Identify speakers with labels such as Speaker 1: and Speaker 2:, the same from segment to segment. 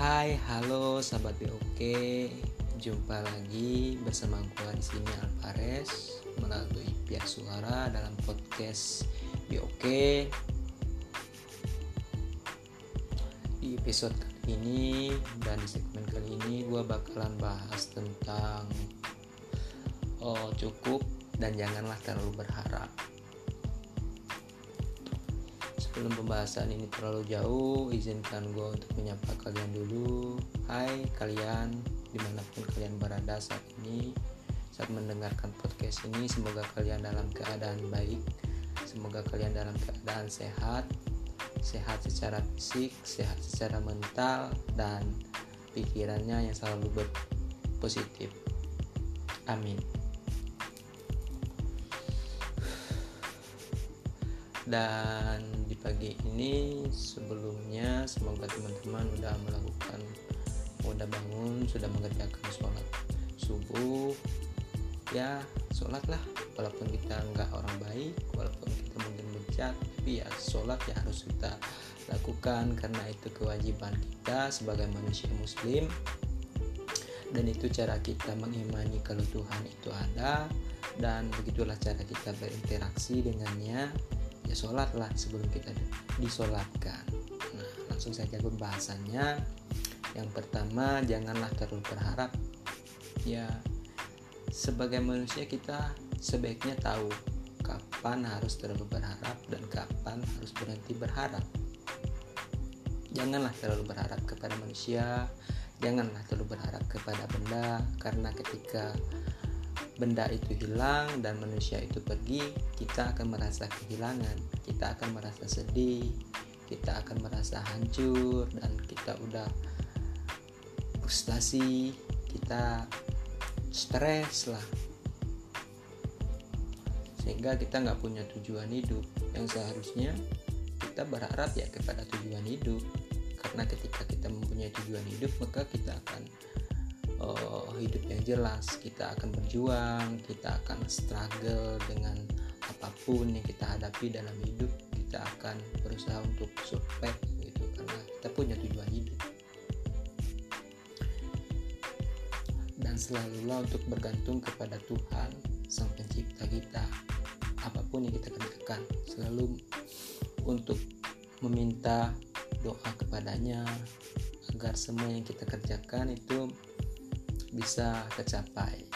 Speaker 1: Hai, halo sahabat BOK. Jumpa lagi bersama gua di sini Alvarez melalui pihak suara dalam podcast BOK. Di episode kali ini dan di segmen kali ini gua bakalan bahas tentang oh cukup dan janganlah terlalu berharap sebelum pembahasan ini terlalu jauh izinkan gue untuk menyapa kalian dulu. Hai kalian di mana pun kalian berada saat ini saat mendengarkan podcast ini semoga kalian dalam keadaan baik. Semoga kalian dalam keadaan sehat sehat secara fisik sehat secara mental dan pikirannya yang selalu berpositif. Amin. Dan pagi ini sebelumnya semoga teman-teman udah melakukan udah bangun sudah mengerjakan sholat subuh. Ya sholat lah walaupun kita nggak orang baik walaupun kita mungkin bejat tapi ya sholat ya harus kita lakukan karena itu kewajiban kita sebagai manusia muslim. Dan itu cara kita mengimani kalau Tuhan itu ada dan begitulah cara kita berinteraksi dengannya ya sholatlah sebelum kita disolatkan. Nah langsung saja pembahasannya. Yang pertama janganlah terlalu berharap. Ya sebagai manusia kita sebaiknya tahu kapan harus terlalu berharap dan kapan harus berhenti berharap. Janganlah terlalu berharap kepada manusia janganlah terlalu berharap kepada benda karena ketika benda itu hilang dan manusia itu pergi, kita akan merasa kehilangan, kita akan merasa sedih, kita akan merasa hancur dan kita udah frustasi, kita stres lah. Sehingga kita nggak punya tujuan hidup yang seharusnya kita berharap ya kepada tujuan hidup. Karena ketika kita mempunyai tujuan hidup, maka kita akan uh, hidup yang jelas kita akan berjuang kita akan struggle dengan apa pun yang kita hadapi dalam hidup kita akan berusaha untuk survive gitu karena kita punya tujuan hidup. Dan selalulah untuk bergantung kepada Tuhan sang pencipta kita. Apa pun yang kita kerjakan selalu untuk meminta doa kepadanya agar semua yang kita kerjakan itu bisa tercapai.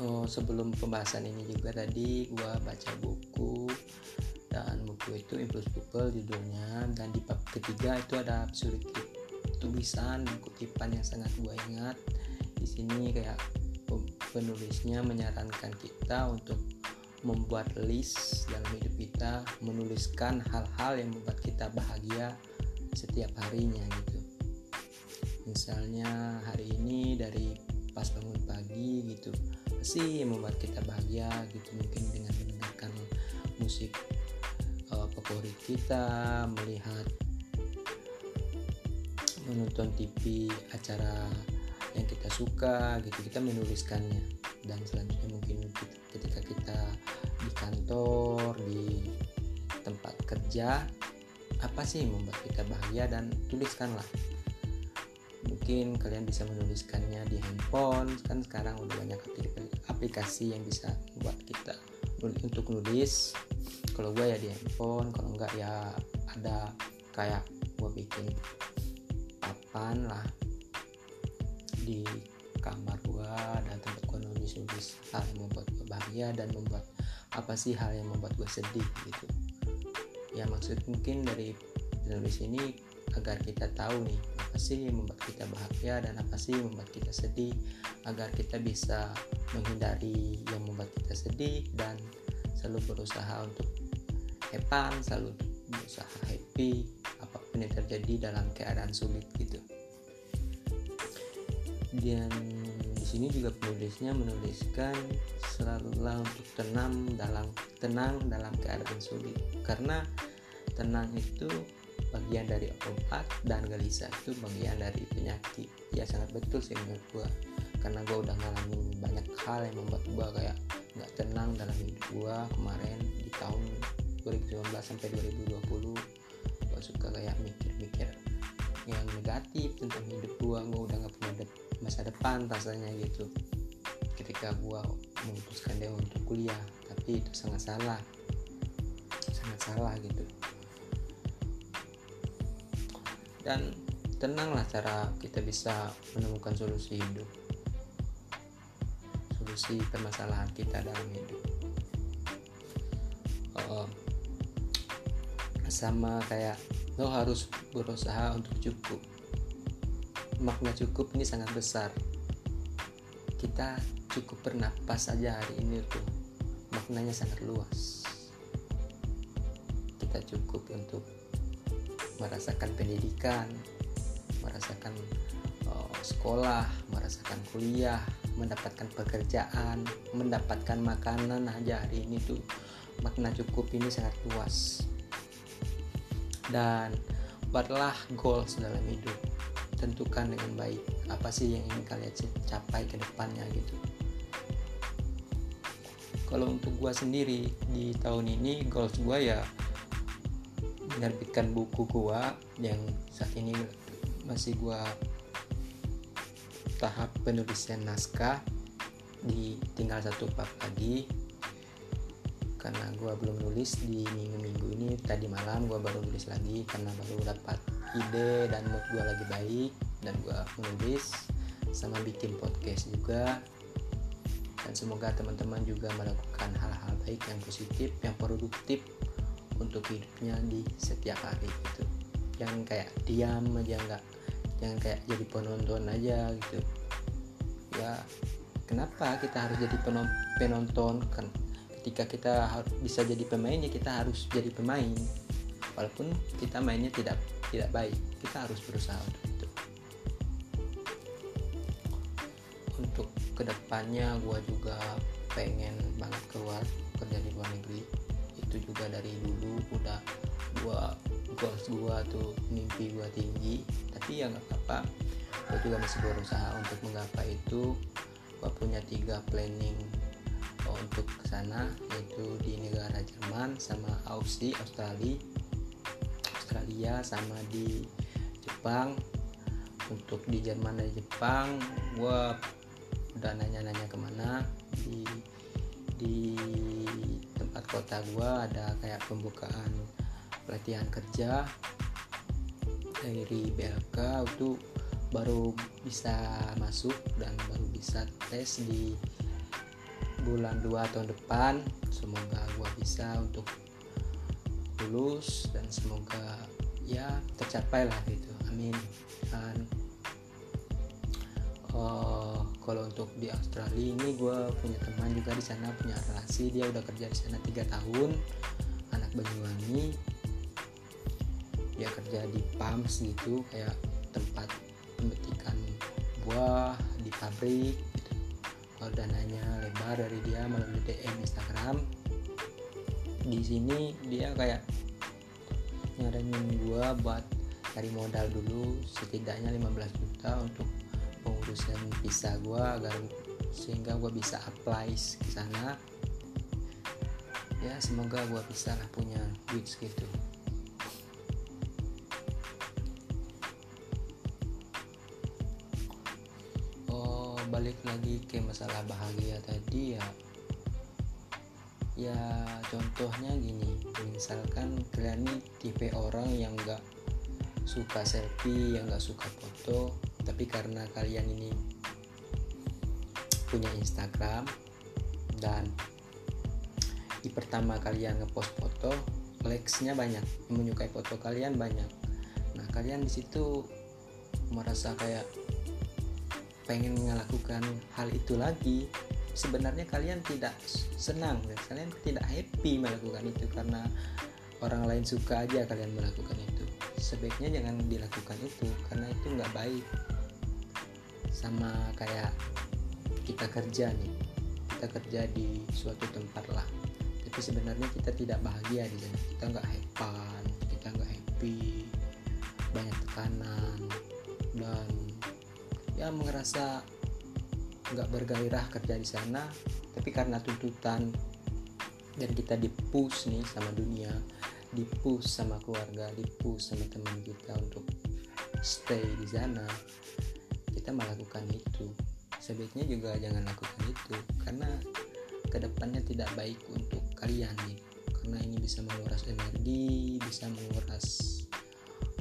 Speaker 1: Oh, sebelum pembahasan ini juga tadi gua baca buku dan buku itu Impuls People judulnya dan di bab ketiga itu ada sedikit tulisan kutipan yang sangat gua ingat di sini kayak penulisnya menyarankan kita untuk membuat list dalam hidup kita menuliskan hal-hal yang membuat kita bahagia setiap harinya gitu misalnya hari ini dari pas bangun pagi gitu pasti membuat kita bahagia gitu mungkin dengan mendengarkan musik uh, favorit kita melihat menonton TV acara yang kita suka gitu kita menuliskannya. Dan selanjutnya mungkin ketika kita di kantor di tempat kerja apa sih membuat kita bahagia dan tuliskanlah mungkin kalian bisa menuliskannya di handphone. Kan sekarang udah banyak aplikasi yang bisa buat kita untuk nulis. Kalau gue ya di handphone kalau enggak ya ada kayak gue bikin papan lah di kamar gue dan tempat gue nulis nulis hal yang membuat gue bahagia dan membuat apa sih hal yang membuat gue sedih gitu. Ya maksud mungkin dari penulis ini agar kita tahu nih apa sih yang membuat kita bahagia dan apa sih yang membuat kita sedih agar kita bisa menghindari yang membuat kita sedih dan selalu berusaha untuk hepan selalu berusaha happy apa pun yang terjadi dalam keadaan sulit gitu. Dan di sini juga penulisnya menuliskan selalulah untuk tenang dalam tenang dalam keadaan sulit. Karena tenang itu bagian dari obat dan gelisah itu bagian dari penyakit. Ya sangat betul sih menurut gue karena gue udah ngalamin banyak hal yang membuat gue kayak nggak tenang dalam hidup gue kemarin di tahun 2019 sampai 2020 gue suka kayak mikir-mikir yang negatif tentang hidup gue gue udah nggak punya de masa depan rasanya gitu. Ketika gue memutuskan dia untuk kuliah tapi itu sangat salah. Sangat salah gitu dan tenanglah cara kita bisa menemukan solusi hidup. Solusi permasalahan kita dalam hidup. Uh, sama kayak lo harus berusaha untuk cukup. Makna cukup ini sangat besar. Kita cukup bernapas saja hari ini tuh. Maknanya sangat luas. Kita cukup untuk merasakan pendidikan merasakan uh, sekolah merasakan kuliah mendapatkan pekerjaan mendapatkan makanan. Aja hari ini tuh makna cukup ini sangat luas. Dan buatlah goals dalam hidup. Tentukan dengan baik apa sih yang ingin kalian capai ke depannya gitu. Kalau untuk gua sendiri di tahun ini goals gua ya menerbitkan buku gua yang saat ini masih gua tahap penulisan naskah di tinggal satu bab lagi. Karena gue belum nulis di minggu-minggu ini tadi malam gue baru nulis lagi karena baru dapat ide dan mood gue lagi baik dan gue menulis sama bikin podcast juga. Dan semoga teman-teman juga melakukan hal-hal baik yang positif yang produktif untuk hidupnya di setiap hari gitu. Jangan kayak diam aja nggak jangan kayak jadi penonton aja gitu. Ya kenapa kita harus jadi penonton? Kan ketika kita bisa jadi pemain ya kita harus jadi pemain. Walaupun kita mainnya tidak tidak baik kita harus berusaha untuk itu untuk ke depannya gue juga pengen banget keluar kerja di luar negeri itu juga dari dulu udah gue goals gue tuh mimpi gue tinggi. Tapi ya nggak apa-apa. Gue juga masih berusaha untuk menggapai itu. Gue punya tiga planning untuk ke sana yaitu di negara Jerman sama Aussie Australia Australia sama di Jepang. Untuk di Jerman dan Jepang gue udah nanya-nanya ke mana. Di di kota gue ada kayak pembukaan pelatihan kerja dari BLK itu baru bisa masuk dan baru bisa tes di bulan 2 tahun depan. Semoga gua bisa untuk lulus dan semoga ya tercapai lah gitu. Amin. Dan uh, kalau untuk di Australia ini gue punya teman juga di sana punya relasi. Dia udah kerja di sana tiga tahun anak Banyuwangi. Dia kerja di pumps gitu kayak tempat pemetikan buah di pabrik kalau dananya lebar dari dia melalui DM Instagram. Di sini dia kayak nyaranin gua buat cari modal dulu setidaknya 15 juta untuk pengurusan visa gua agar sehingga gua bisa apply ke sana. Ya semoga gua bisa lah punya duit segitu balik lagi ke masalah bahagia tadi ya. Ya contohnya gini. Misalkan kalian nih tipe orang yang nggak suka selfie yang nggak suka foto tapi karena kalian ini punya Instagram dan di pertama kalian ngepost foto likesnya banyak menyukai foto kalian banyak. Nah kalian di situ merasa kayak pengen melakukan hal itu lagi. Sebenarnya kalian tidak senang kalian tidak happy melakukan itu karena orang lain suka aja kalian melakukan itu. Sebaiknya jangan dilakukan itu karena itu nggak baik. Sama kayak kita kerja nih. Kita kerja di suatu tempat lah. Tapi sebenarnya kita tidak bahagia di sana. Kita nggak happy kita nggak happy. Banyak tekanan. Dan ya merasa nggak bergairah kerja di sana. Tapi karena tuntutan dan kita dipus nih sama dunia dipus sama keluarga dipus sama teman kita untuk stay di sana. Kita melakukan itu. Sebaiknya juga jangan lakukan itu karena ke depannya tidak baik untuk kalian nih. Karena ini bisa menguras energi bisa menguras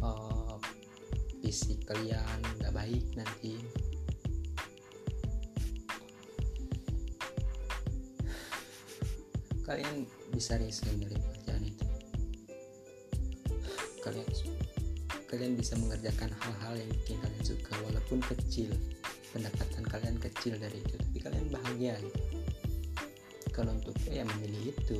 Speaker 1: uh, fisik kalian nggak baik nanti. Kalian bisa resign dari kalian kalian bisa mengerjakan hal-hal yang bikin kalian suka walaupun kecil. Pendapatan kalian kecil dari itu tapi kalian bahagia gitu. Kalau untuk ya memilih itu.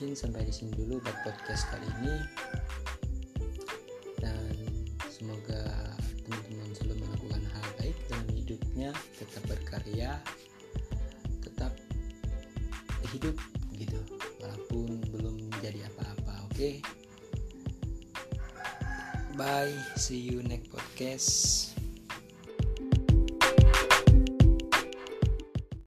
Speaker 1: Mungkin sampai di sini dulu buat podcast kali ini. Dan semoga teman-teman selalu melakukan hal baik dalam hidupnya tetap berkarya tetap hidup okay? bye see you next podcast